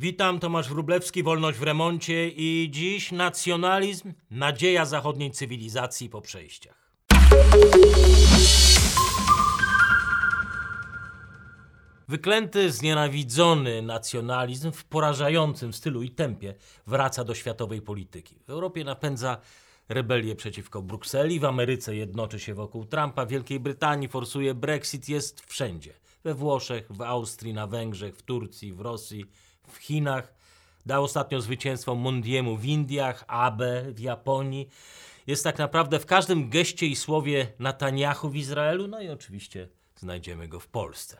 Witam, Tomasz Wróblewski, Wolność w remoncie i dziś nacjonalizm, nadzieja zachodniej cywilizacji po przejściach. Wyklęty, znienawidzony nacjonalizm w porażającym stylu i tempie wraca do światowej polityki. W Europie napędza rebelię przeciwko Brukseli, w Ameryce jednoczy się wokół Trumpa, w Wielkiej Brytanii forsuje Brexit, jest wszędzie. We Włoszech, w Austrii, na Węgrzech, w Turcji, w Rosji, w Chinach. Dał ostatnio zwycięstwo Mondiemu w Indiach, Abe w Japonii. Jest tak naprawdę w każdym geście i słowie Netanyahu w Izraelu, no i oczywiście znajdziemy go w Polsce.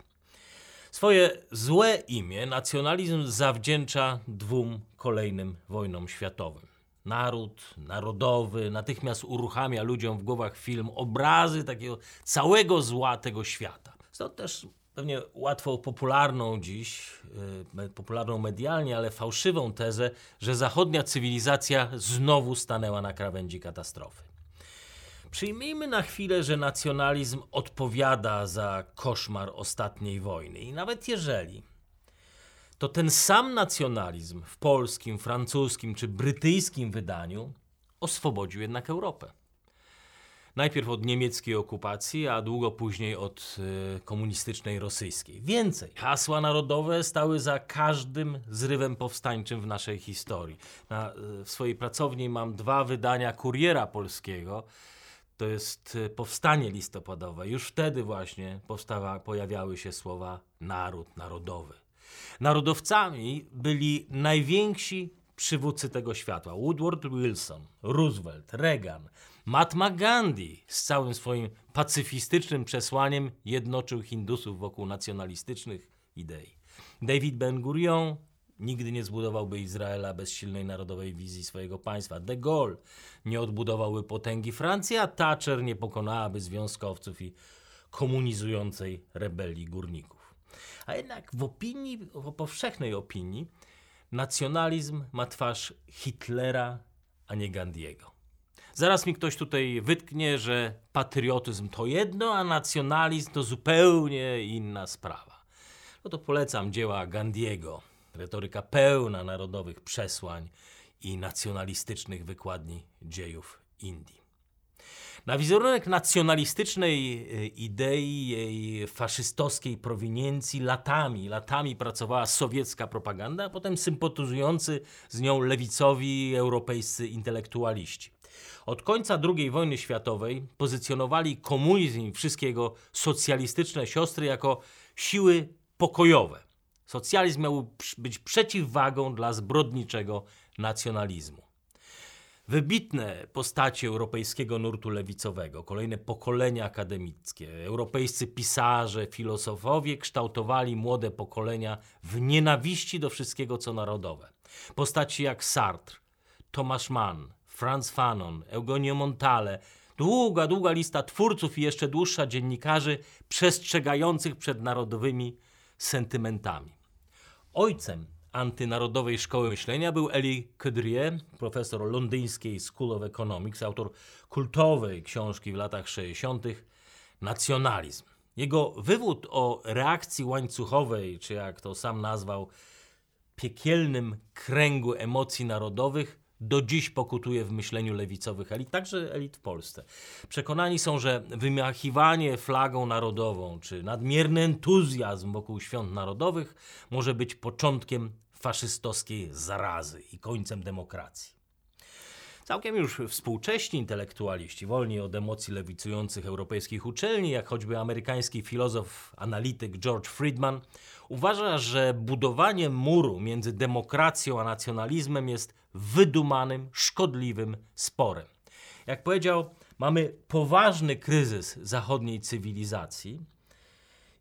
Swoje złe imię nacjonalizm zawdzięcza dwóm kolejnym wojnom światowym. Naród, narodowy, natychmiast uruchamia ludziom w głowach film obrazy takiego całego zła tego świata. Stąd też pewnie łatwo popularną dziś, yy, popularną medialnie, ale fałszywą tezę, że zachodnia cywilizacja znowu stanęła na krawędzi katastrofy. Przyjmijmy na chwilę, że nacjonalizm odpowiada za koszmar ostatniej wojny. I nawet jeżeli, to ten sam nacjonalizm w polskim, francuskim czy brytyjskim wydaniu oswobodził jednak Europę. Najpierw od niemieckiej okupacji, a długo później od y, komunistycznej rosyjskiej. Więcej, hasła narodowe stały za każdym zrywem powstańczym w naszej historii. Na, y, w swojej pracowni mam dwa wydania Kuriera Polskiego. To jest y, powstanie listopadowe. Już wtedy właśnie powstawa, pojawiały się słowa naród, narodowy. Narodowcami byli najwięksi przywódcy tego świata. Woodward Wilson, Roosevelt, Reagan, Mahatma Gandhi z całym swoim pacyfistycznym przesłaniem jednoczył Hindusów wokół nacjonalistycznych idei. David Ben-Gurion nigdy nie zbudowałby Izraela bez silnej narodowej wizji swojego państwa. De Gaulle nie odbudowałby potęgi Francji, a Thatcher nie pokonałaby związkowców i komunizującej rebelii górników. A jednak w opinii, w powszechnej opinii, nacjonalizm ma twarz Hitlera, a nie Gandiego. Zaraz mi ktoś tutaj wytknie, że patriotyzm to jedno, a nacjonalizm to zupełnie inna sprawa. No to polecam dzieła Gandiego. Retoryka pełna narodowych przesłań i nacjonalistycznych wykładni dziejów Indii. Na wizerunek nacjonalistycznej e, idei, jej faszystowskiej prowiniencji latami, latami pracowała sowiecka propaganda, a potem sympatyzujący z nią lewicowi europejscy intelektualiści. Od końca II wojny światowej pozycjonowali komunizm i wszystkie jego socjalistyczne siostry jako siły pokojowe. Socjalizm miał być przeciwwagą dla zbrodniczego nacjonalizmu. Wybitne postacie europejskiego nurtu lewicowego, kolejne pokolenia akademickie, europejscy pisarze, filozofowie kształtowali młode pokolenia w nienawiści do wszystkiego, co narodowe. Postaci jak Sartre, Thomas Mann, Franz Fanon, Eugenio Montale, długa, długa lista twórców i jeszcze dłuższa dziennikarzy przestrzegających przed narodowymi sentymentami. Ojcem antynarodowej szkoły myślenia był Elie Quadrier, profesor londyńskiej School of Economics, autor kultowej książki w latach 60. Nacjonalizm. Jego wywód o reakcji łańcuchowej, czy jak to sam nazwał, piekielnym kręgu emocji narodowych, do dziś pokutuje w myśleniu lewicowych elit, także elit w Polsce. Przekonani są, że wymachiwanie flagą narodową czy nadmierny entuzjazm wokół świąt narodowych może być początkiem faszystowskiej zarazy i końcem demokracji. Całkiem już współcześni intelektualiści, wolni od emocji lewicujących europejskich uczelni, jak choćby amerykański filozof, analityk George Friedman, uważa, że budowanie muru między demokracją a nacjonalizmem jest wydumanym, szkodliwym sporem. Jak powiedział, mamy poważny kryzys zachodniej cywilizacji.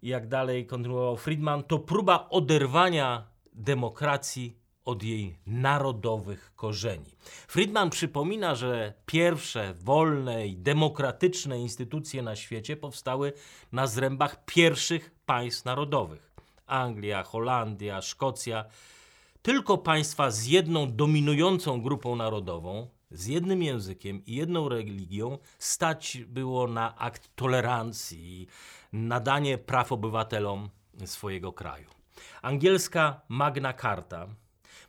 I jak dalej kontynuował Friedman, to próba oderwania demokracji od jej narodowych korzeni. Friedman przypomina, że pierwsze wolne i demokratyczne instytucje na świecie powstały na zrębach pierwszych państw narodowych. Anglia, Holandia, Szkocja. Tylko państwa z jedną dominującą grupą narodową, z jednym językiem i jedną religią stać było na akt tolerancji nadanie praw obywatelom swojego kraju. Angielska Magna Carta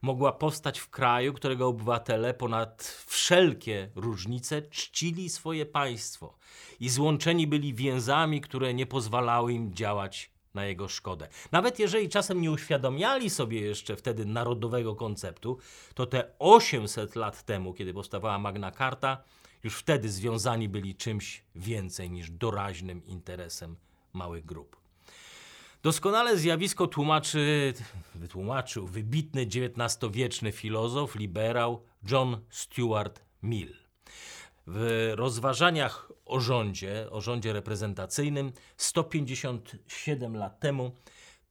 mogła powstać w kraju, którego obywatele ponad wszelkie różnice czcili swoje państwo i złączeni byli więzami, które nie pozwalały im działać na jego szkodę. Nawet jeżeli czasem nie uświadamiali sobie jeszcze wtedy narodowego konceptu, to te 800 lat temu, kiedy powstawała Magna Carta, już wtedy związani byli czymś więcej niż doraźnym interesem małych grup. Doskonale zjawisko tłumaczy, wytłumaczył wybitny XIX-wieczny filozof, liberał John Stuart Mill. W rozważaniach o rządzie, o rządzie reprezentacyjnym 157 lat temu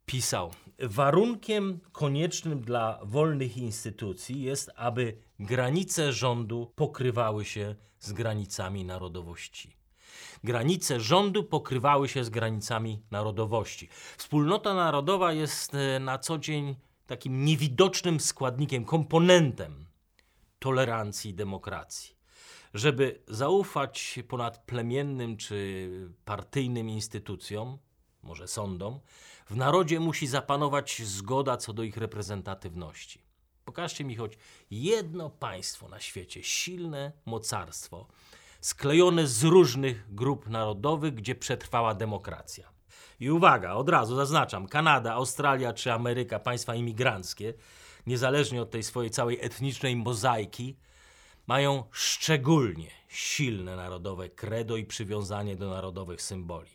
pisał: Warunkiem koniecznym dla wolnych instytucji jest, aby granice rządu pokrywały się z granicami narodowości. Granice rządu pokrywały się z granicami narodowości. Wspólnota narodowa jest e, na co dzień takim niewidocznym składnikiem, komponentem tolerancji i demokracji. Żeby zaufać ponadplemiennym czy partyjnym instytucjom, może sądom, w narodzie musi zapanować zgoda co do ich reprezentatywności. Pokażcie mi choć jedno państwo na świecie, silne mocarstwo, sklejone z różnych grup narodowych, gdzie przetrwała demokracja. I uwaga, od razu zaznaczam, Kanada, Australia czy Ameryka, państwa imigranckie, niezależnie od tej swojej całej etnicznej mozaiki, mają szczególnie silne narodowe credo i przywiązanie do narodowych symboli.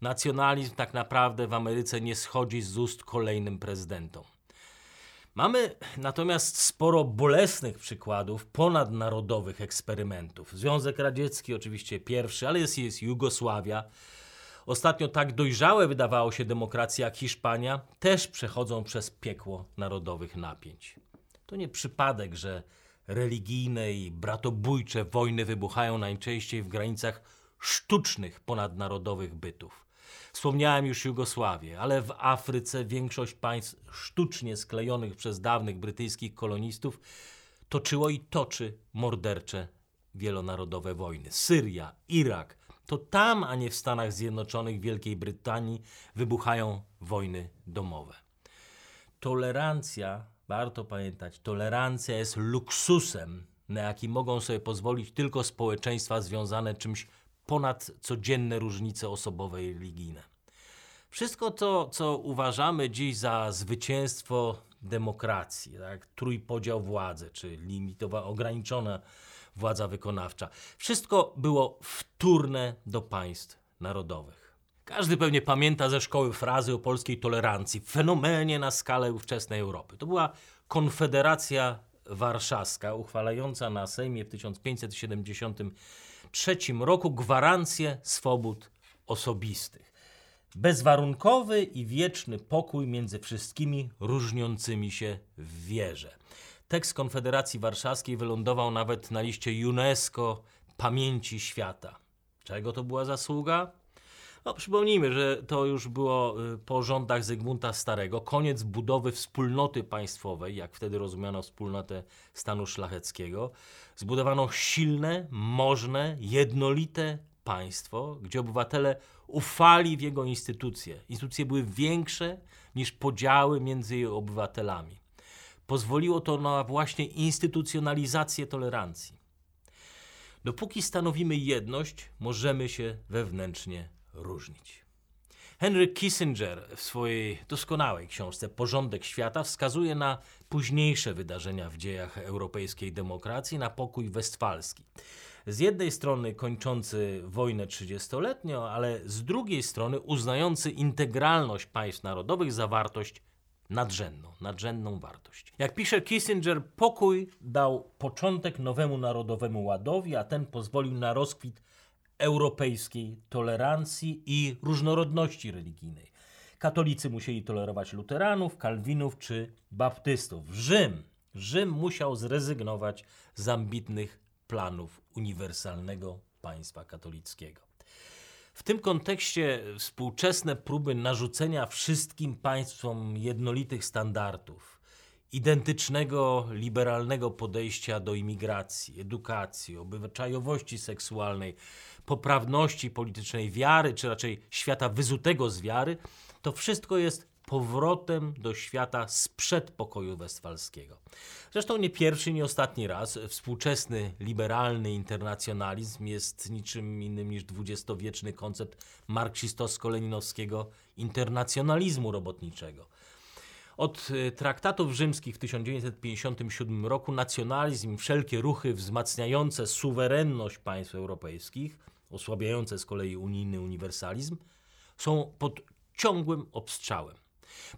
Nacjonalizm tak naprawdę w Ameryce nie schodzi z ust kolejnym prezydentom. Mamy natomiast sporo bolesnych przykładów ponadnarodowych eksperymentów. Związek Radziecki oczywiście pierwszy, ale jest, jest Jugosławia. Ostatnio tak dojrzałe wydawało się demokracje jak Hiszpania też przechodzą przez piekło narodowych napięć. To nie przypadek, że religijne i bratobójcze wojny wybuchają najczęściej w granicach sztucznych ponadnarodowych bytów. Wspomniałem już Jugosławię, ale w Afryce większość państw sztucznie sklejonych przez dawnych brytyjskich kolonistów toczyło i toczy mordercze wielonarodowe wojny. Syria, Irak, to tam, a nie w Stanach Zjednoczonych, Wielkiej Brytanii wybuchają wojny domowe. Tolerancja, warto pamiętać, tolerancja jest luksusem, na jaki mogą sobie pozwolić tylko społeczeństwa związane czymś ponad codzienne różnice osobowe i religijne. Wszystko to, co uważamy dziś za zwycięstwo demokracji, tak? trójpodział władzy, czy limitowa, ograniczona władza wykonawcza, wszystko było wtórne do państw narodowych. Każdy pewnie pamięta ze szkoły frazy o polskiej tolerancji, fenomenie na skalę ówczesnej Europy. To była Konfederacja Warszawska, uchwalająca na Sejmie w 1570 1993 roku gwarancję swobód osobistych. Bezwarunkowy i wieczny pokój między wszystkimi różniącymi się w wierze. Tekst Konfederacji Warszawskiej wylądował nawet na liście UNESCO Pamięci Świata. Czego to była zasługa? No, przypomnijmy, że to już było y, po rządach Zygmunta Starego, koniec budowy wspólnoty państwowej, jak wtedy rozumiano wspólnotę stanu szlacheckiego. Zbudowano silne, możne, jednolite państwo, gdzie obywatele ufali w jego instytucje. Instytucje były większe niż podziały między jej obywatelami. Pozwoliło to na właśnie instytucjonalizację tolerancji. Dopóki stanowimy jedność, możemy się wewnętrznie różnić. Henry Kissinger w swojej doskonałej książce Porządek świata wskazuje na późniejsze wydarzenia w dziejach europejskiej demokracji, na pokój westfalski. Z jednej strony kończący wojnę trzydziestoletnią, ale z drugiej strony uznający integralność państw narodowych za wartość nadrzędną, nadrzędną wartość. Jak pisze Kissinger, pokój dał początek nowemu narodowemu ładowi, a ten pozwolił na rozkwit europejskiej tolerancji i różnorodności religijnej. Katolicy musieli tolerować luteranów, kalwinów czy baptystów. Rzym, Rzym musiał zrezygnować z ambitnych planów uniwersalnego państwa katolickiego. W tym kontekście współczesne próby narzucenia wszystkim państwom jednolitych standardów, identycznego, liberalnego podejścia do imigracji, edukacji, obyczajowości seksualnej, poprawności politycznej, wiary, czy raczej świata wyzutego z wiary, to wszystko jest powrotem do świata sprzed pokoju westfalskiego. Zresztą nie pierwszy, nie ostatni raz współczesny liberalny internacjonalizm jest niczym innym niż dwudziestowieczny koncept marksistowsko-leninowskiego internacjonalizmu robotniczego. Od e, traktatów rzymskich w 1957 roku nacjonalizm, wszelkie ruchy wzmacniające suwerenność państw europejskich, osłabiające z kolei unijny uniwersalizm, są pod ciągłym obstrzałem.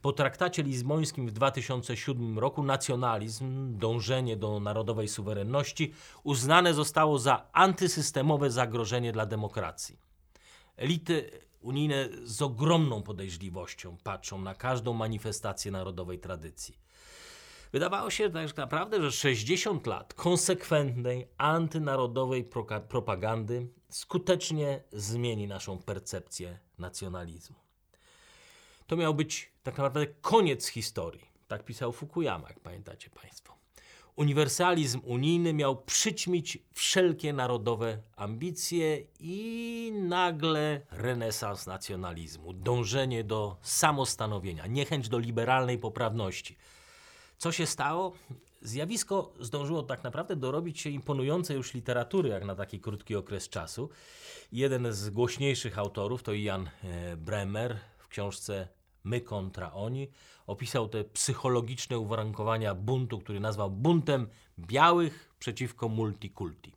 Po traktacie lizbońskim w 2007 roku nacjonalizm, dążenie do narodowej suwerenności, uznane zostało za antysystemowe zagrożenie dla demokracji. Elity unijne z ogromną podejrzliwością patrzą na każdą manifestację narodowej tradycji. Wydawało się tak naprawdę, że 60 lat konsekwentnej, antynarodowej propagandy skutecznie zmieni naszą percepcję nacjonalizmu. To miał być tak naprawdę koniec historii. Tak pisał Fukuyama, jak pamiętacie Państwo. Uniwersalizm unijny miał przyćmić wszelkie narodowe ambicje i nagle renesans nacjonalizmu, dążenie do samostanowienia, niechęć do liberalnej poprawności. Co się stało? Zjawisko zdążyło tak naprawdę dorobić się imponującej już literatury, jak na taki krótki okres czasu. Jeden z głośniejszych autorów to Ian e, Bremer w książce My kontra oni. Opisał te psychologiczne uwarunkowania buntu, który nazwał buntem białych przeciwko multikulti.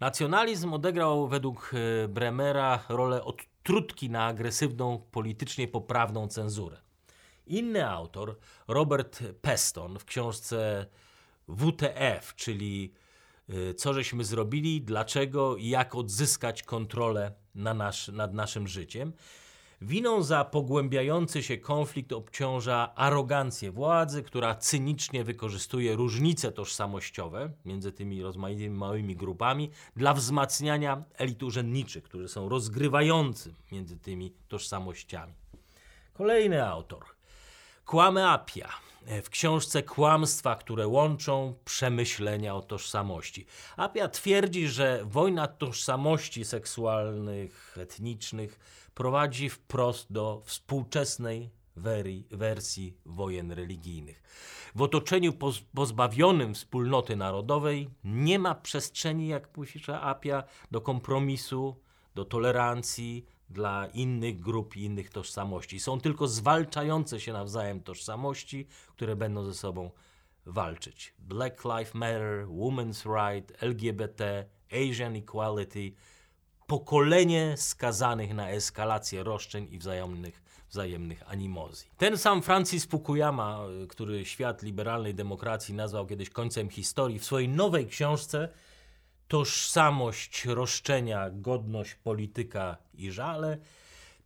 Nacjonalizm odegrał według e, Bremera rolę odtrutki na agresywną, politycznie poprawną cenzurę. Inny autor, Robert Peston, w książce WTF, czyli e, co żeśmy zrobili, dlaczego i jak odzyskać kontrolę na nasz, nad naszym życiem, Winą za pogłębiający się konflikt obciąża arogancję władzy, która cynicznie wykorzystuje różnice tożsamościowe między tymi rozmaitymi małymi grupami dla wzmacniania elit urzędniczych, którzy są rozgrywającym między tymi tożsamościami. Kolejny autor. Kłamy Apia w książce Kłamstwa, które łączą przemyślenia o tożsamości. Apia twierdzi, że wojna tożsamości seksualnych, etnicznych prowadzi wprost do współczesnej wersji wojen religijnych. W otoczeniu pozbawionym wspólnoty narodowej nie ma przestrzeni, jak pisze Apia, do kompromisu, do tolerancji dla innych grup i innych tożsamości. Są tylko zwalczające się nawzajem tożsamości, które będą ze sobą walczyć. Black Lives Matter, Women's Right, LGBT, Asian Equality – pokolenie skazanych na eskalację roszczeń i wzajemnych, wzajemnych animozji. Ten sam Francis Fukuyama, który świat liberalnej demokracji nazwał kiedyś końcem historii, w swojej nowej książce Tożsamość, roszczenia, godność, polityka i żale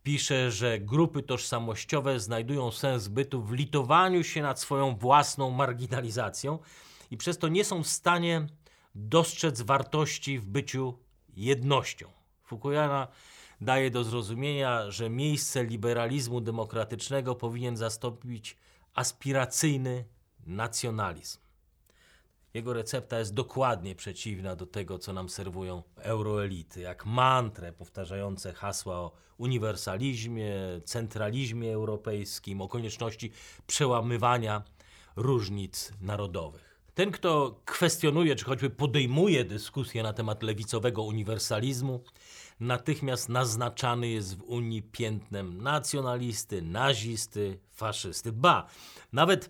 pisze, że grupy tożsamościowe znajdują sens bytu w litowaniu się nad swoją własną marginalizacją i przez to nie są w stanie dostrzec wartości w byciu jednością. Fukuyama daje do zrozumienia, że miejsce liberalizmu demokratycznego powinien zastąpić aspiracyjny nacjonalizm. Jego recepta jest dokładnie przeciwna do tego, co nam serwują euroelity, jak mantrę powtarzające hasła o uniwersalizmie, centralizmie europejskim, o konieczności przełamywania różnic narodowych. Ten, kto kwestionuje, czy choćby podejmuje dyskusję na temat lewicowego uniwersalizmu, natychmiast naznaczany jest w Unii piętnem nacjonalisty, nazisty, faszysty. Ba, nawet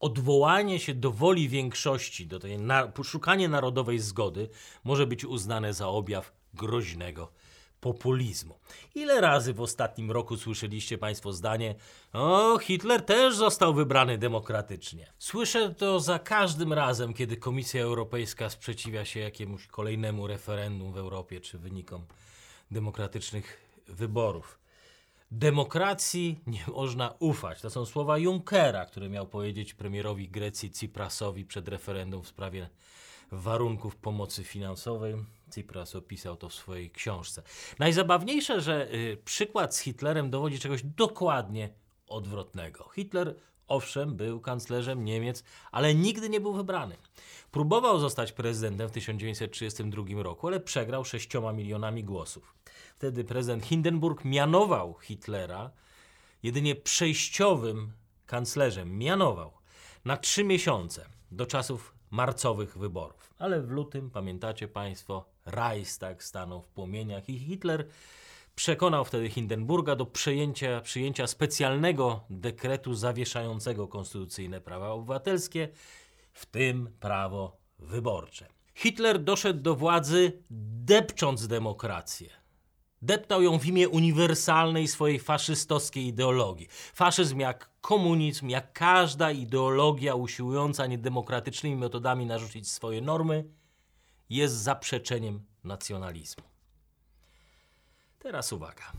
odwołanie się do woli większości, do tej na, poszukanie narodowej zgody może być uznane za objaw groźnego populizmu. Ile razy w ostatnim roku słyszeliście Państwo zdanie: O, Hitler też został wybrany demokratycznie? Słyszę to za każdym razem, kiedy Komisja Europejska sprzeciwia się jakiemuś kolejnemu referendum w Europie czy wynikom demokratycznych wyborów. Demokracji nie można ufać. To są słowa Junckera, które miał powiedzieć premierowi Grecji Ciprasowi przed referendum w sprawie warunków pomocy finansowej. Tsipras opisał to w swojej książce. Najzabawniejsze, że y, przykład z Hitlerem dowodzi czegoś dokładnie odwrotnego. Hitler owszem, był kanclerzem Niemiec, ale nigdy nie był wybrany. Próbował zostać prezydentem w 1932 roku, ale przegrał 6 milionami głosów. Wtedy prezydent Hindenburg mianował Hitlera jedynie przejściowym kanclerzem mianował na trzy miesiące do czasów marcowych wyborów. Ale w lutym, pamiętacie Państwo, Reichstag stanął w płomieniach i Hitler przekonał wtedy Hindenburga do przejęcia, przyjęcia specjalnego dekretu zawieszającego konstytucyjne prawa obywatelskie, w tym prawo wyborcze. Hitler doszedł do władzy depcząc demokrację. Deptał ją w imię uniwersalnej swojej faszystowskiej ideologii. Faszyzm jak komunizm, jak każda ideologia usiłująca niedemokratycznymi metodami narzucić swoje normy, jest zaprzeczeniem nacjonalizmu. Teraz uwaga.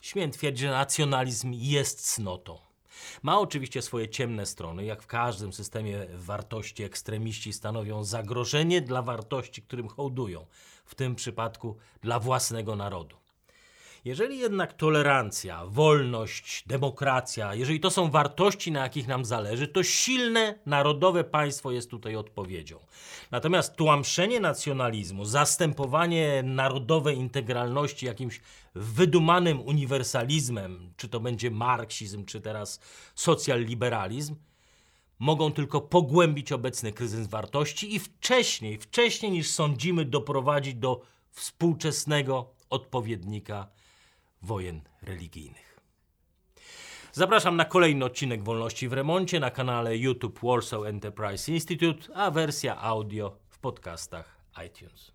Śmiem twierdzić, że nacjonalizm jest cnotą. Ma oczywiście swoje ciemne strony, jak w każdym systemie wartości ekstremiści stanowią zagrożenie dla wartości, którym hołdują, w tym przypadku dla własnego narodu. Jeżeli jednak tolerancja, wolność, demokracja, jeżeli to są wartości, na jakich nam zależy, to silne narodowe państwo jest tutaj odpowiedzią. Natomiast tłamszenie nacjonalizmu, zastępowanie narodowej integralności jakimś wydumanym uniwersalizmem, czy to będzie marksizm, czy teraz socjalliberalizm, mogą tylko pogłębić obecny kryzys wartości i wcześniej, wcześniej niż sądzimy, doprowadzić do współczesnego odpowiednika wojen religijnych. Zapraszam na kolejny odcinek Wolności w Remoncie na kanale YouTube Warsaw Enterprise Institute, a wersja audio w podcastach iTunes.